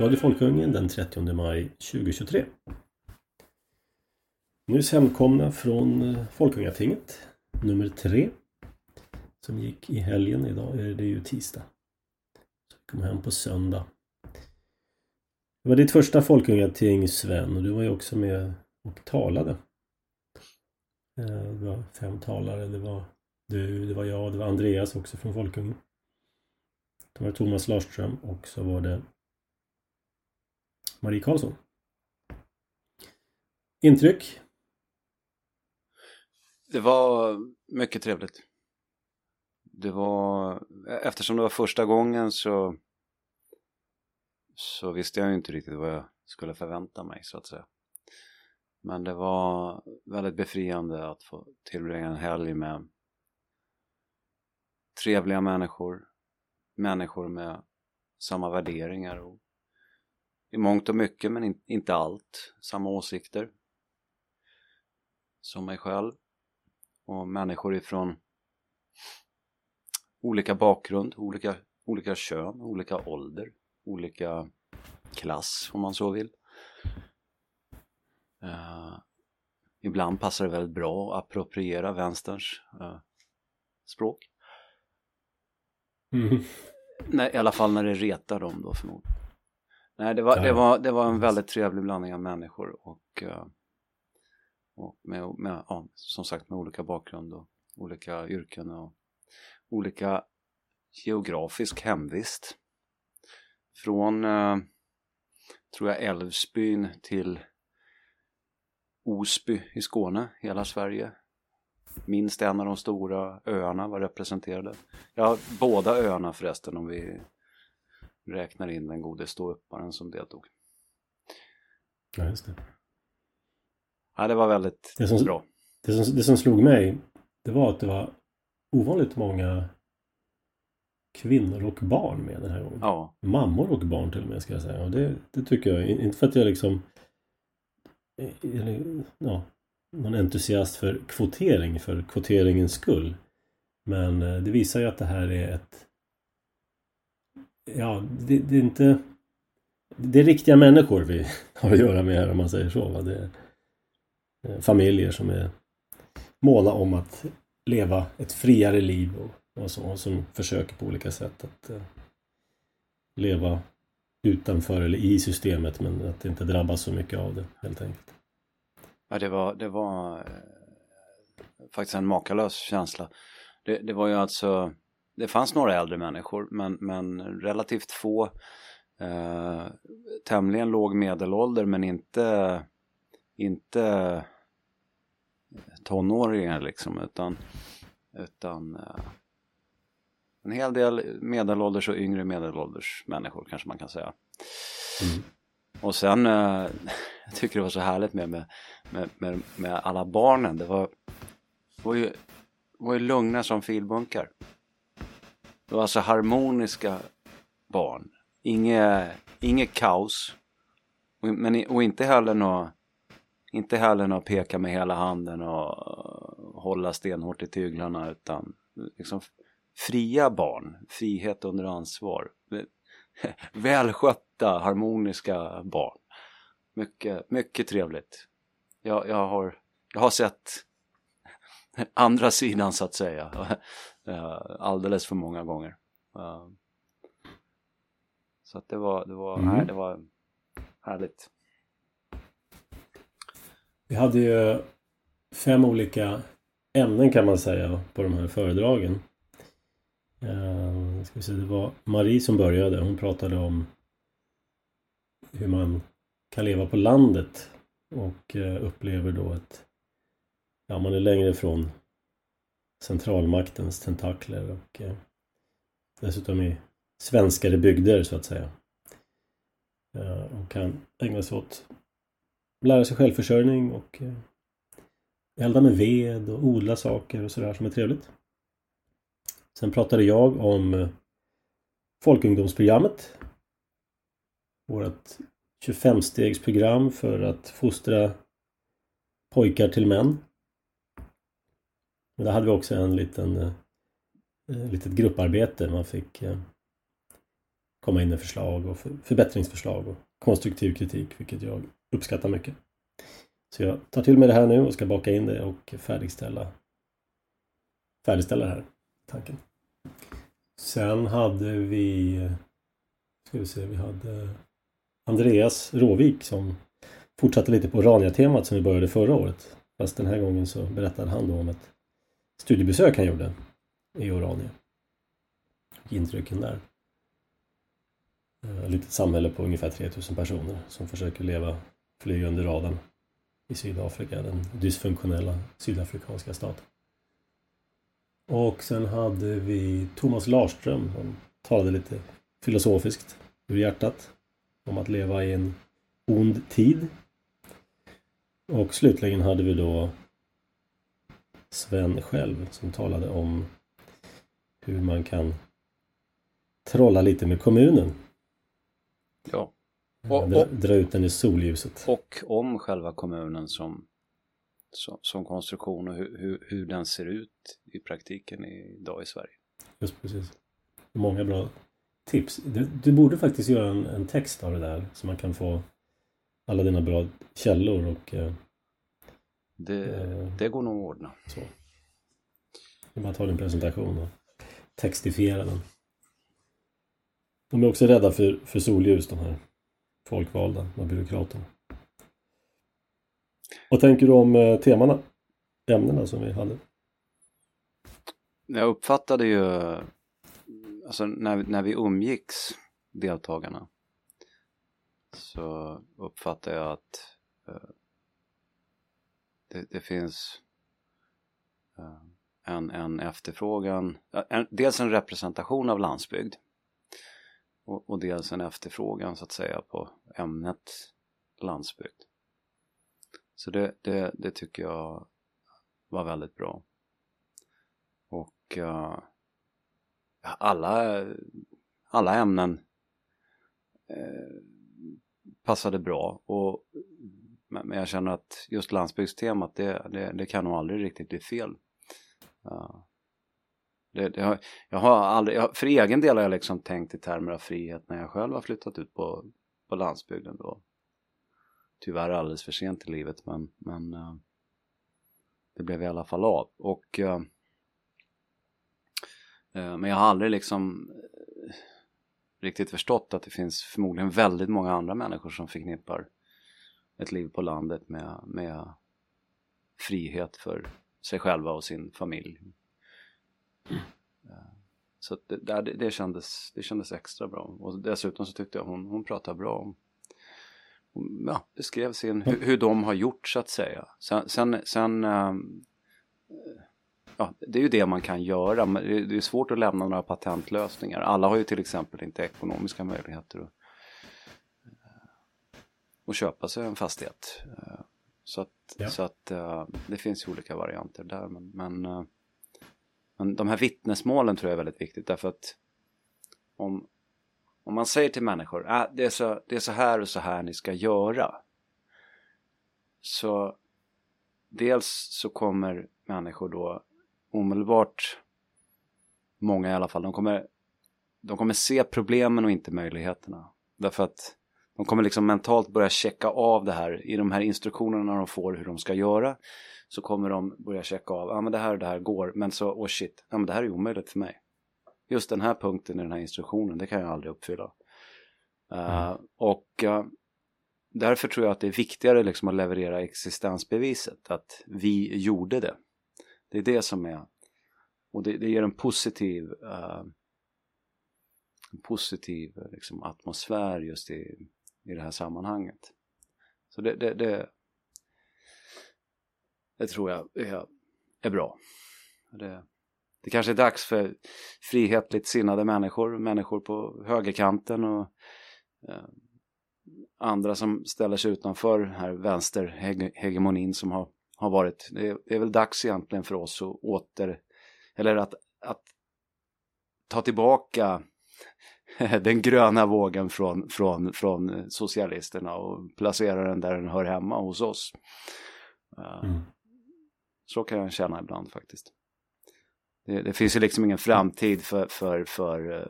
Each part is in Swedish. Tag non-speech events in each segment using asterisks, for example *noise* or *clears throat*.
Radio Folkungen den 30 maj 2023. Nyss hemkomna från eh, Folkungatinget nummer tre som gick i helgen. Idag är det ju tisdag. Så vi kom hem på söndag. Det var ditt första Folkungating Sven och du var ju också med och talade. Eh, det var fem talare. Det var du, det var jag, det var Andreas också från Folkungen. Det var Thomas Larström och så var det Marie Karlsson. Intryck? Det var mycket trevligt. Det var, eftersom det var första gången så så visste jag ju inte riktigt vad jag skulle förvänta mig så att säga. Men det var väldigt befriande att få tillbringa en helg med trevliga människor, människor med samma värderingar och i mångt och mycket men in, inte allt samma åsikter som mig själv och människor ifrån olika bakgrund, olika, olika kön, olika ålder, olika klass om man så vill. Uh, ibland passar det väldigt bra att appropriera vänsterns uh, språk. Mm. Nej, I alla fall när det retar dem då förmodligen. Nej, det var, det var, det var en väldigt trevlig blandning av människor och, uh, och med, med ja, som sagt med olika bakgrund och olika yrken och olika geografisk hemvist. Från, uh, tror jag, Älvsbyn till Osby i Skåne, hela Sverige. Minst en av de stora öarna var representerade. Ja, båda öarna förresten om vi räknar in den gode ståupparen som deltog. Ja, just det. Ja, det var väldigt det som, bra. Det som, det som slog mig, det var att det var ovanligt många kvinnor och barn med den här gången. Ja. Mammor och barn till och med ska jag säga. Och det, det tycker jag, inte för att jag liksom eller, ja, någon entusiast för kvotering för kvoteringens skull. Men eh, det visar ju att det här är ett Ja, det, det är inte Det är riktiga människor vi *laughs* har att göra med här om man säger så. Va? Det är eh, familjer som är måna om att leva ett friare liv och, och, så, och som försöker på olika sätt att eh, leva utanför eller i systemet men att inte drabbas så mycket av det helt enkelt. Ja, det var, det var eh, faktiskt en makalös känsla. Det, det, var ju alltså, det fanns några äldre människor men, men relativt få eh, tämligen låg medelålder men inte, inte tonåringar liksom utan, utan eh, en hel del medelålders och yngre medelålders människor kanske man kan säga. Mm. Och sen, eh, *laughs* jag tycker det var så härligt med, med, med, med alla barnen. Det var, var, ju, var ju lugna som filbunkar. Det var alltså harmoniska barn. Inget, inget kaos. Men, och inte heller något inte heller något peka med hela handen och hålla stenhårt i tyglarna utan liksom fria barn, frihet under ansvar. *laughs* Välskötta, harmoniska barn. Mycket, mycket trevligt. Jag, jag, har, jag har sett andra sidan så att säga alldeles för många gånger. Eh, så att det var, det var, mm. nej, det var härligt. Vi hade ju fem olika ämnen kan man säga på de här föredragen. Uh, ska vi se, det var Marie som började. Hon pratade om hur man kan leva på landet och uh, upplever då att ja, man är längre ifrån centralmaktens tentakler och eh, dessutom i svenskare bygder så att säga. Eh, och kan ägna sig åt lära sig självförsörjning och eh, elda med ved och odla saker och sådär som är trevligt. Sen pratade jag om eh, Folkungdomsprogrammet. Vårt 25-stegsprogram för att fostra pojkar till män. Men där hade vi också en liten eh, eh, litet grupparbete. Man fick eh, komma in med förslag och förbättringsförslag och konstruktiv kritik, vilket jag uppskattar mycket. Så jag tar till mig det här nu och ska baka in det och färdigställa färdigställa det här tanken. Sen hade vi eh, ska vi se, vi hade Andreas Råvik som fortsatte lite på Rania-temat som vi började förra året. Fast den här gången så berättade han då om ett studiebesök han gjorde i Orania. Och intrycken där. Ett litet samhälle på ungefär 3000 personer som försöker leva fly under radarn i Sydafrika, den dysfunktionella sydafrikanska staten. Och sen hade vi Thomas Larström som talade lite filosofiskt ur hjärtat om att leva i en ond tid. Och slutligen hade vi då Sven själv som talade om hur man kan trolla lite med kommunen. Ja. Och, dra, dra ut den i solljuset. Och om själva kommunen som, som, som konstruktion och hur, hur, hur den ser ut i praktiken idag i Sverige. Just precis. Många bra tips. Du, du, borde faktiskt göra en, en, text av det där så man kan få alla dina bra källor och eh, det, eh, det går nog att ordna. Så. Det är bara att ta din presentation och textifiera den. De är också rädda för, för solljus de här folkvalda, de byråkraterna. Vad tänker du om eh, temana? Ämnena som vi hade? Jag uppfattade ju, alltså när, när vi umgicks, deltagarna, så uppfattade jag att uh, det, det, finns eh, en, en efterfrågan, eh, en, dels en representation av landsbygd och, och dels en efterfrågan så att säga på ämnet landsbygd. Så det, det, det tycker jag var väldigt bra. Och uh, alla, alla ämnen uh, passade bra. Och, men jag känner att just landsbygdstemat det, det, det kan nog aldrig riktigt bli fel. Uh, det, det har, jag har aldrig, jag, för egen del har jag liksom tänkt i termer av frihet när jag själv har flyttat ut på, på landsbygden då. Tyvärr alldeles för sent i livet men, men uh, det blev i alla fall av. Och, uh, men jag har aldrig liksom riktigt förstått att det finns förmodligen väldigt många andra människor som förknippar ett liv på landet med, med frihet för sig själva och sin familj. Så det, det, det, kändes, det kändes extra bra. Och dessutom så tyckte jag hon, hon pratade bra om ja, beskrev sin, hur, hur de har gjort så att säga. Sen, sen, sen ähm, ja, det är ju det man kan göra. Men det är svårt att lämna några patentlösningar. Alla har ju till exempel inte ekonomiska möjligheter att, att köpa sig en fastighet. Så att, ja. så att det finns olika varianter där. Men, men men de här vittnesmålen tror jag är väldigt viktigt därför att om, om man säger till människor att äh, det, är så, det är så här och så här ni ska göra. Så dels så kommer människor då omedelbart, många i alla fall, de kommer, de kommer se problemen och inte möjligheterna. Därför att de kommer liksom mentalt börja checka av det här i de här instruktionerna de får hur de ska göra så kommer de börja checka av, ja ah, men det här och det här går, men så, oh shit, ja men det här är omöjligt för mig. Just den här punkten i den här instruktionen, det kan jag aldrig uppfylla. Uh. Och uh, därför tror jag att det är viktigare liksom att leverera existensbeviset, att vi gjorde det. Det är det som är, och det, det ger en positiv, uh, en positiv liksom, atmosfär just i, i det här sammanhanget. Så det, det, det, det tror jag är, är bra. Det, det kanske är dags för frihetligt sinnade människor, människor på högerkanten och eh, andra som ställer sig utanför den här vänsterhegemonin som har, har varit. Det är, det är, väl dags egentligen för oss att åter, eller att, att ta tillbaka *laughs* den gröna vågen från, från, från socialisterna och placera den där den hör hemma hos oss. Eh, mm. Så kan jag känna ibland faktiskt. Det, det finns ju liksom ingen framtid för, för, för uh,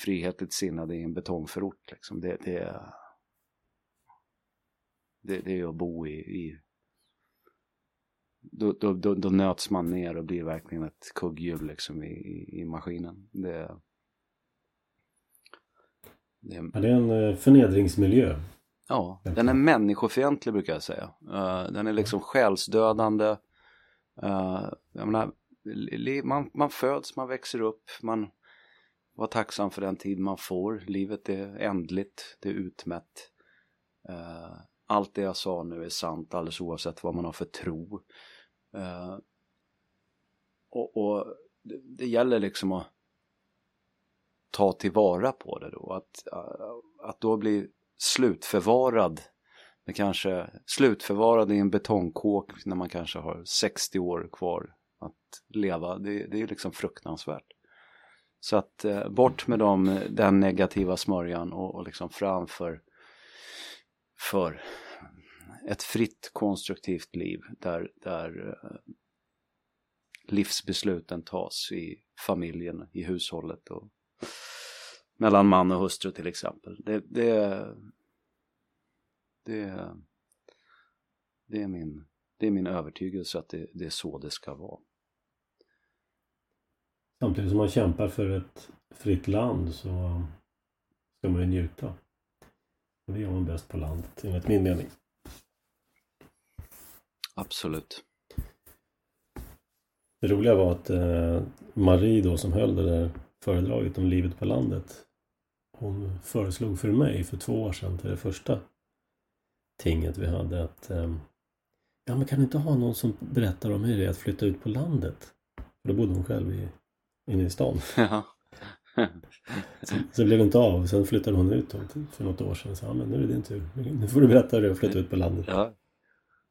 frihetligt sinnade i en betongförort liksom. Det, det, det, det är att bo i, i då, då, då, då, nöts man ner och blir verkligen ett kugghjul liksom i, i, i maskinen. Det, det, ja, det är en eh, förnedringsmiljö. Ja, den är människofientlig brukar jag säga. Uh, den är liksom själsdödande. Uh, jag menar, man, man föds, man växer upp, man var tacksam för den tid man får. Livet är ändligt, det är utmätt. Allt det jag sa nu är sant alldeles oavsett vad man har för tro. Och, och det, det, gäller liksom att ta tillvara på det då. Att, äh, att då bli slutförvarad med kanske slutförvarad i en betongkåk när man kanske har 60 år kvar att leva. Det, det är liksom fruktansvärt. Så att eh, bort med dem, den negativa smörjan och, och liksom framför för ett fritt konstruktivt liv där, där eh, livsbesluten tas i familjen, i hushållet och mellan man och hustru till exempel. Det, det, det, det, är, min, det är min övertygelse att det, det är så det ska vara. Samtidigt som man kämpar för ett fritt land så ska man ju njuta. Och det gör man bäst på landet, enligt min mening. Absolut. Det roliga var att eh, Marie då som höll det där föredraget om livet på landet. Hon föreslog för mig för två år sedan till det första tinget vi hade att eh, Ja men kan du inte ha någon som berättar om hur det är att flytta ut på landet? För då bodde hon själv i, inne i stan. *laughs* Ja. *laughs* så, så blev det inte av. Sen flyttade hon ut för något år sedan. Så, ja, men nu är det din tur. Nu får du berätta hur det är att flytta ut på landet. Ja.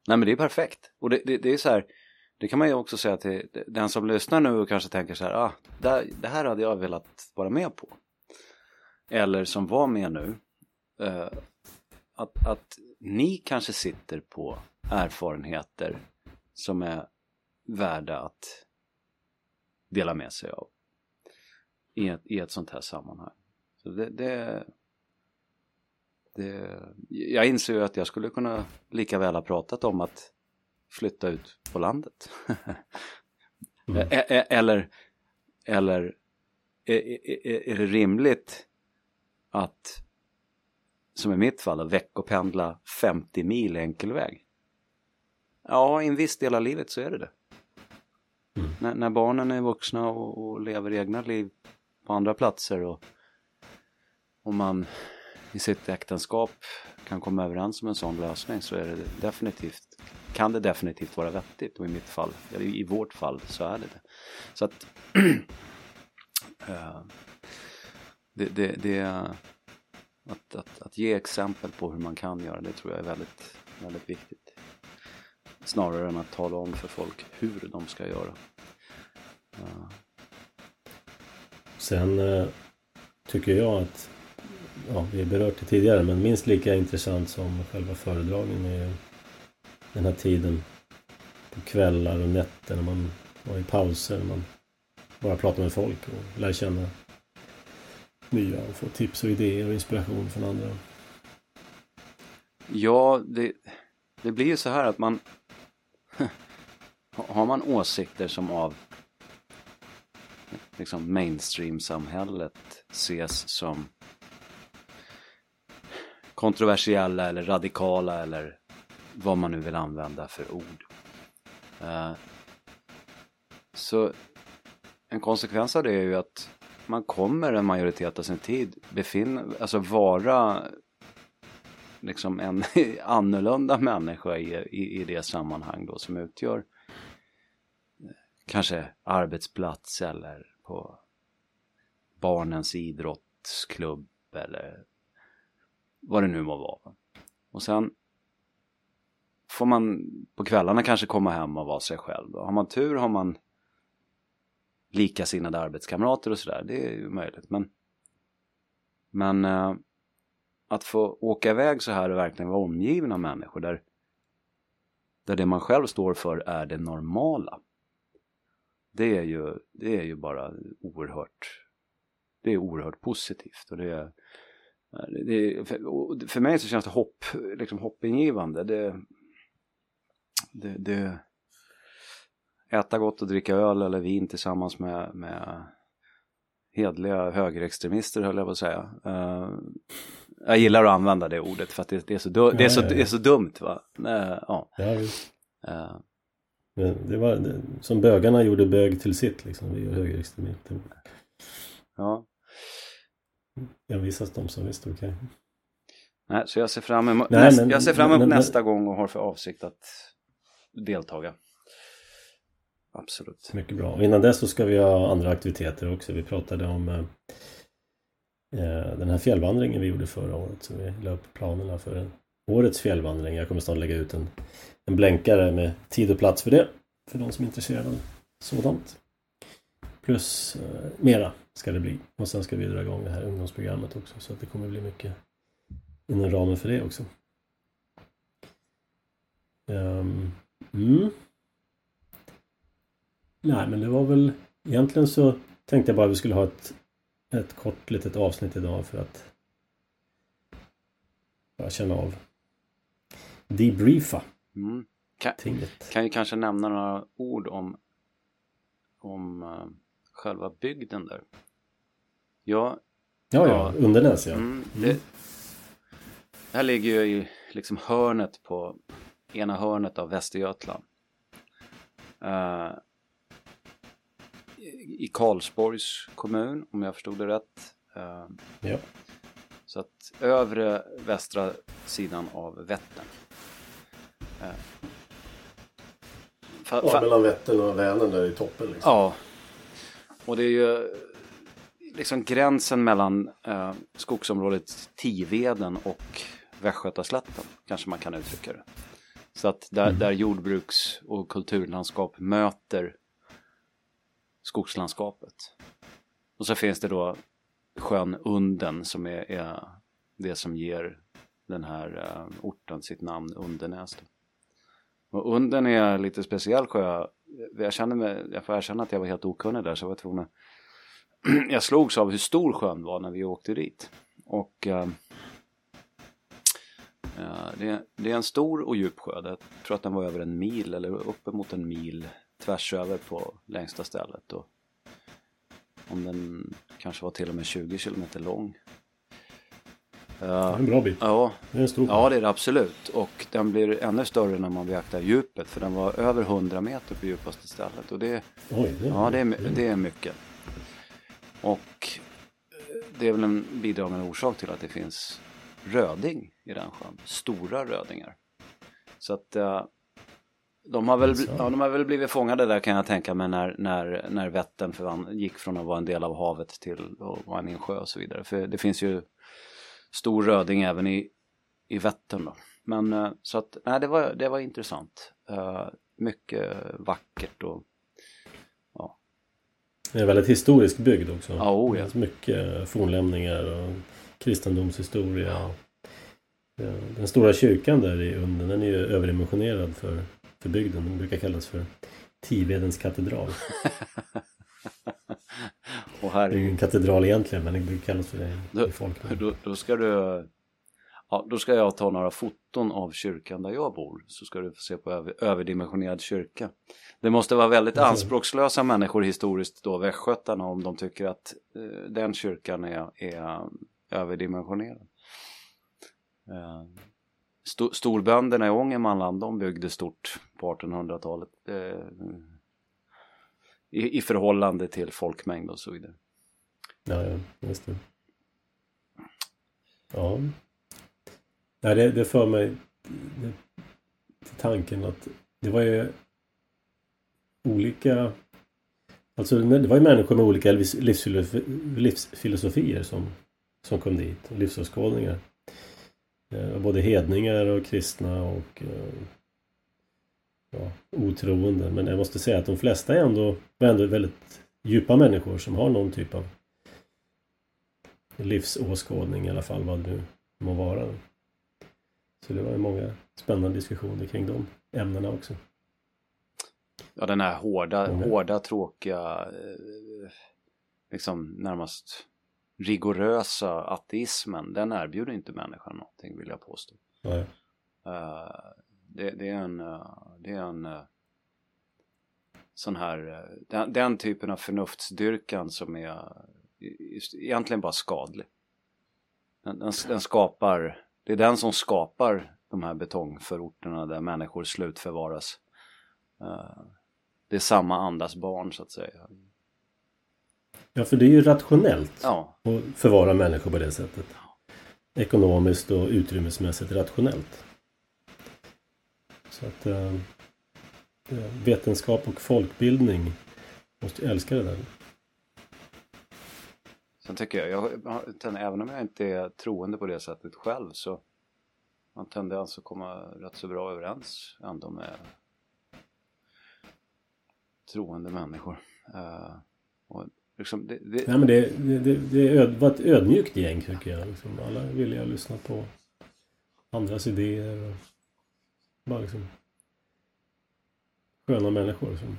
Nej men det är perfekt. Och det, det, det är så här, det kan man ju också säga till den som lyssnar nu och kanske tänker så här, ah, det, det här hade jag velat vara med på. Eller som var med nu. Eh, att, att ni kanske sitter på erfarenheter som är värda att dela med sig av i ett, i ett sånt här sammanhang. Så det, det, det, jag inser ju att jag skulle kunna lika väl ha pratat om att flytta ut på landet. *laughs* mm. Eller, eller är, är, är, det rimligt att, som i mitt fall, veckopendla 50 mil enkel väg? Ja, i en viss del av livet så är det det. Mm. När, när, barnen är vuxna och, och, lever egna liv på andra platser och, och man i sitt äktenskap kan komma överens om en sån lösning så är det definitivt, kan det definitivt vara vettigt och i mitt fall, eller i vårt fall så är det det. Så att uh, *clears throat* det, det, det att, att, att ge exempel på hur man kan göra det tror jag är väldigt, väldigt viktigt. Snarare än att tala om för folk hur de ska göra. Uh. Sen uh, tycker jag att ja, vi har berört det tidigare, men minst lika intressant som själva föredragen är den här tiden på kvällar och nätter när man var i pauser, när man bara pratar med folk och lär känna nya och få tips och idéer och inspiration från andra. Ja, det, det blir ju så här att man *laughs* har man åsikter som av liksom mainstream-samhället ses som kontroversiella eller radikala eller vad man nu vill använda för ord. Eh, så en konsekvens av det är ju att man kommer en majoritet av sin tid befinna, alltså vara liksom en *laughs* annorlunda människa i, i, i det sammanhang då som utgör eh, kanske arbetsplats eller på barnens idrottsklubb eller vad det nu må vara. Och sen får man på kvällarna kanske komma hem och vara sig själv. Då. Har man tur har man likasinnade arbetskamrater och sådär, det är ju möjligt. Men, men eh, att få åka iväg så här och verkligen vara omgiven av människor där, där det man själv står för är det normala. Det är ju, det är ju bara oerhört det är oerhört positivt och det är, det för, för mig så känns det hopp, liksom hoppingivande. Det, det, det, äta gott och dricka öl eller vin tillsammans med, med hedliga högerextremister höll jag på att säga. Uh, jag gillar att använda det ordet för att det, det är, så, det är, så, det är så dumt va. Uh, ja. uh. Det var det, som bögarna gjorde bög till sitt liksom, vi gör högerextremister. Ja. Jag visas de som visst okej. Okay. Nej, så jag ser fram emot, Nej, näst, men, jag ser fram emot men, nästa men, gång och har för avsikt att deltaga. Absolut. Mycket bra. Och innan dess så ska vi ha andra aktiviteter också. Vi pratade om eh, eh, den här fjällvandringen vi gjorde förra året. Så vi la upp planerna för årets fjällvandring. Jag kommer snart lägga ut en, en blänkare med tid och plats för det. För de som är intresserade av sådant. Plus eh, mera ska det bli. Och sen ska vi dra igång det här ungdomsprogrammet också. Så att det kommer bli mycket inom ramen för det också. Um, mm. Nej, men det var väl egentligen så tänkte jag bara att vi skulle ha ett, ett kort litet avsnitt idag för att bara känna av debriefa mm. kan, tinget. Kan ju kanske nämna några ord om om uh, själva bygden där. Ja, ja, ja, Undernäs ja. Mm, det, mm. det här ligger ju i liksom hörnet på ena hörnet av Västergötland. Uh, i Karlsborgs kommun om jag förstod det rätt. Uh, ja. Så att övre västra sidan av Vättern. Uh, ja, mellan Vättern och Vänern där i toppen. Liksom. Ja. Och det är ju liksom gränsen mellan skogsområdet Tiveden och Västgötaslätten kanske man kan uttrycka det. Så att där, mm. där jordbruks och kulturlandskap möter skogslandskapet. Och så finns det då sjön Unden som är, är det som ger den här uh, orten sitt namn Undenäs. Och Unden är lite speciell sjö. Jag, känner mig, jag får erkänna att jag var helt okunnig där så jag var tvungen *clears throat* Jag slogs av hur stor sjön var när vi åkte dit. Och uh, det, det, är en stor och djup sjö. Jag tror att den var över en mil eller uppemot en mil tvärs över på längsta stället. Och om den kanske var till och med 20 kilometer lång. det är en bra bit. Ja, det är en stor ja det är det absolut. Och den blir ännu större när man beaktar djupet. För den var över 100 meter på djupaste stället. Och det, Oj, det, ja, det, är, det är mycket. Och det är väl en bidragande orsak till att det finns röding i den sjön. Stora rödingar. Så att uh, de har, väl, ja, de har väl blivit fångade där kan jag tänka mig när, när, när Vättern gick från att vara en del av havet till att vara en insjö och så vidare. För det finns ju stor röding även i, i Vättern då. Men uh, så att, nej det var, det var intressant. Uh, mycket vackert och ja. Det är väldigt historisk bygd också. Ja, oh, ja. Mycket fornlämningar och kristendomshistoria. Den stora kyrkan där i Unden den är ju överdimensionerad för, för bygden. Den brukar kallas för Tivedens katedral. *laughs* Här... Det är ju en katedral egentligen men det brukar kallas för det då, i folkmun. Då, då, ska du Ja, då ska jag ta några foton av kyrkan där jag bor så ska du få se på över, överdimensionerad kyrka. Det måste vara väldigt alltså... anspråkslösa människor historiskt då, västgötarna, om de tycker att eh, den kyrkan är, är överdimensionerad. Eh, st storbönderna i Ångermanland, de byggde stort på 1800-talet. Eh, i, I förhållande till folkmängd och så vidare. Ja, ja, just det. Ja. Nej, det, det för mig det, till tanken att det var ju olika Alltså det var ju människor med olika livsfilosofier som, som kom dit, livsåskådningar. Eh, både hedningar och kristna och eh, ja, otroende. Men jag måste säga att de flesta är ändå, ändå väldigt djupa människor som har någon typ av livsåskådning i alla fall, vad det nu må vara. Så det var många spännande diskussioner kring de ämnena också. Ja, den här hårda, mm. hårda, tråkiga, eh, liksom närmast rigorösa ateismen, den erbjuder inte människan någonting vill jag påstå. Nej. Uh, det, det, är en, uh, det är en uh, sån här, den, den, typen av förnuftsdyrkan som är egentligen bara skadlig. Den, den, den, skapar, det är den som skapar de här betongförorterna där människor slutförvaras. det är samma andas barn så att säga. Ja, för det är ju rationellt ja. att förvara människor på det sättet. Ekonomiskt och utrymmesmässigt rationellt. Så att äh, vetenskap och folkbildning måste älska det där. Sen tycker jag, jag, även om jag inte är troende på det sättet själv så man tenderar alltså att komma rätt så bra överens ändå med troende människor. Uh, och Liksom det, det... Ja, men det, det, det öd, var ett ödmjukt gäng tycker jag. Liksom, alla ville lyssna på andras idéer. Och bara liksom sköna människor som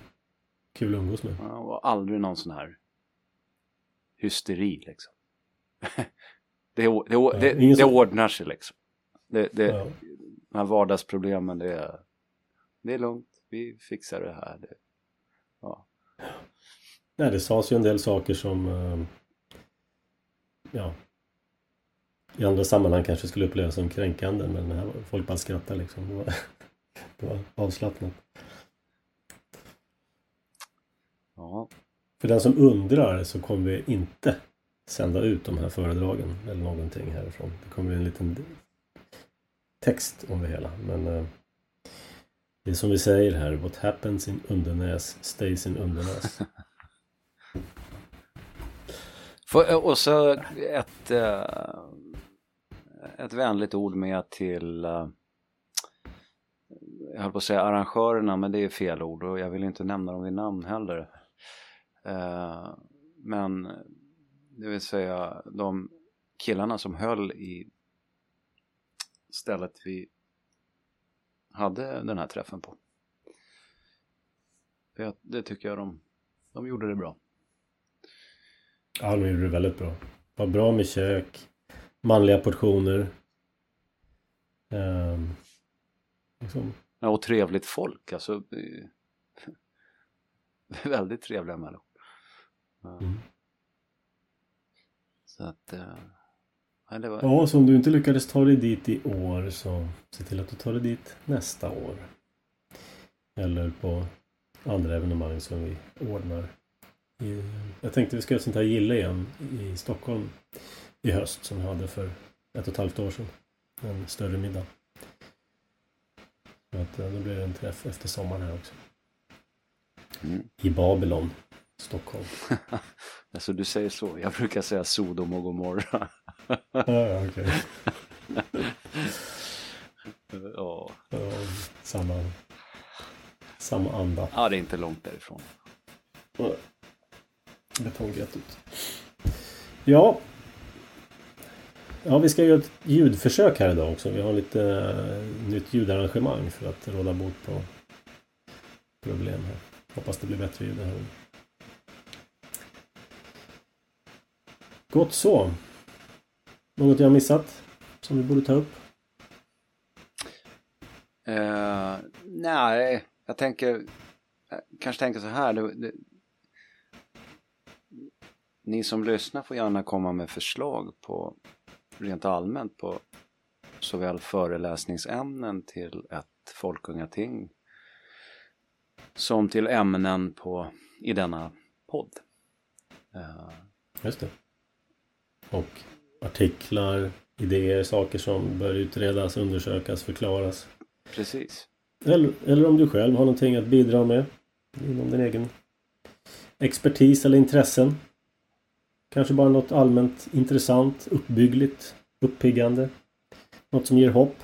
kul att umgås med. Ja, och aldrig någon sån här hysteri liksom. *laughs* det, det, det, det som... ordnar sig liksom. Det, det, ja. De här vardagsproblemen det är, det är lugnt. Vi fixar det här. Det, ja. Nej, det sades ju en del saker som eh, ja i andra sammanhang kanske skulle upplevas som kränkande men här folk bara skrattade liksom. Det var, *laughs* det var avslappnat. Ja. För den som undrar så kommer vi inte sända ut de här föredragen eller någonting härifrån. Det kommer en liten text om det hela. Men eh, det är som vi säger här, what happens in Undernäs stays in Undernäs. *laughs* För, och så ett, eh, ett vänligt ord med till eh, jag höll på att säga arrangörerna men det är fel ord och jag vill inte nämna dem vid namn heller. Eh, men det vill säga de killarna som höll i stället vi hade den här träffen på. Det, det tycker jag de, de gjorde det bra. Ja, de gjorde det väldigt bra. Var bra med kök. Manliga portioner. Ehm, liksom. Ja, och trevligt folk. Alltså, *laughs* väldigt trevliga människor. Mm. Så att... Uh, ja, var... ja, så om du inte lyckades ta dig dit i år så se till att du tar dig dit nästa år. Eller på andra evenemang som vi ordnar jag tänkte vi ska göra sånt här gille igen i Stockholm i höst som vi hade för ett och ett halvt år sedan. En större middag. Så att, då blir det en träff efter sommaren här också. Mm. I Babylon, Stockholm. *laughs* alltså du säger så. Jag brukar säga Sodom och Gomorra. ja, okej. *laughs* ja. ja. Samma, samma anda. Ja, det är inte långt därifrån. Betonggettot. Ja. Ja, vi ska göra ett ljudförsök här idag också. Vi har lite uh, nytt ljudarrangemang för att råda bot på problem här. Hoppas det blir bättre ljud här. Gott så. Något jag missat som vi borde ta upp? Uh, nej, jag tänker jag kanske tänker så här. Det, det, ni som lyssnar får gärna komma med förslag på rent allmänt på såväl föreläsningsämnen till ett folkungating som till ämnen på, i denna podd. Uh, Just det. Och artiklar, idéer, saker som bör utredas, undersökas, förklaras. Precis. Eller, eller om du själv har någonting att bidra med inom din egen expertis eller intressen. Kanske bara något allmänt intressant, uppbyggligt, uppiggande. Något som ger hopp.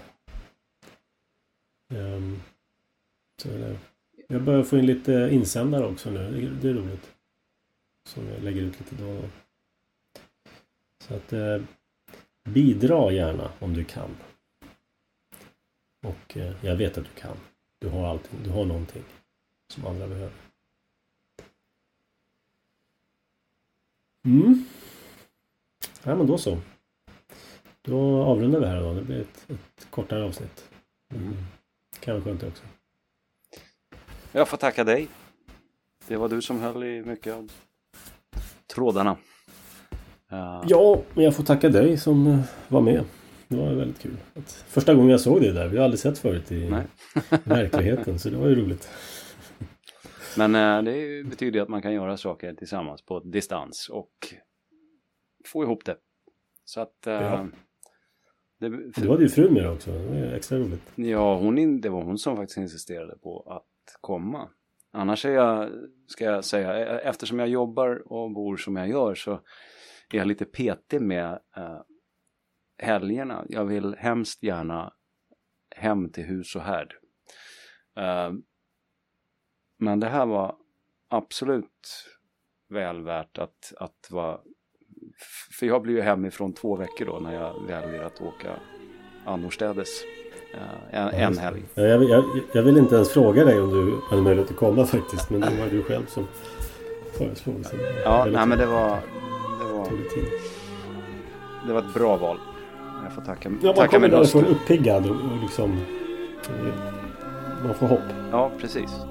Um, så det, jag börjar få in lite insändare också nu. Det, är roligt. Som jag lägger ut lite då och då. Så att eh, bidra gärna om du kan. Och eh, jag vet att du kan. Du har allting. Du har någonting som andra behöver. Mm. Ja, men då så. Då avrundar vi här då. Det blir ett, ett kortare avsnitt. Mm. Kan vara skönt det också. Jag får tacka dig. Det var du som höll i mycket av trådarna. Uh... Ja, men jag får tacka dig som eh, var med. Det var väldigt kul. Första gången jag såg det där. Vi har aldrig sett förut i *laughs* verkligheten. Så det var ju roligt. Men uh, det betyder att man kan göra saker tillsammans på distans och få ihop det. Så att... Uh, ja. Det, för... Du hade ju frun med också. Det var extra roligt. Ja, hon, det var hon som faktiskt insisterade på att komma. Annars är jag, ska jag säga, e- eftersom jag jobbar och bor som jag gör så är jag lite petig med uh, helgerna. Jag vill hemskt gärna hem till hus och härd. Uh, men det här var absolut väl värt att, att vara för jag blir ju hemifrån två veckor då när jag väljer att åka annorstädes uh, en, en helg. Jag, jag, jag, vill inte ens fråga dig om du hade möjlighet att komma faktiskt. Men det var du själv som föreslog. Ja, nej men det var... Det var, det var ett bra val. Jag får tacka, ja, tacka min hustru. Man kommer därifrån uppiggad och, och liksom... Man får hopp. Ja, precis.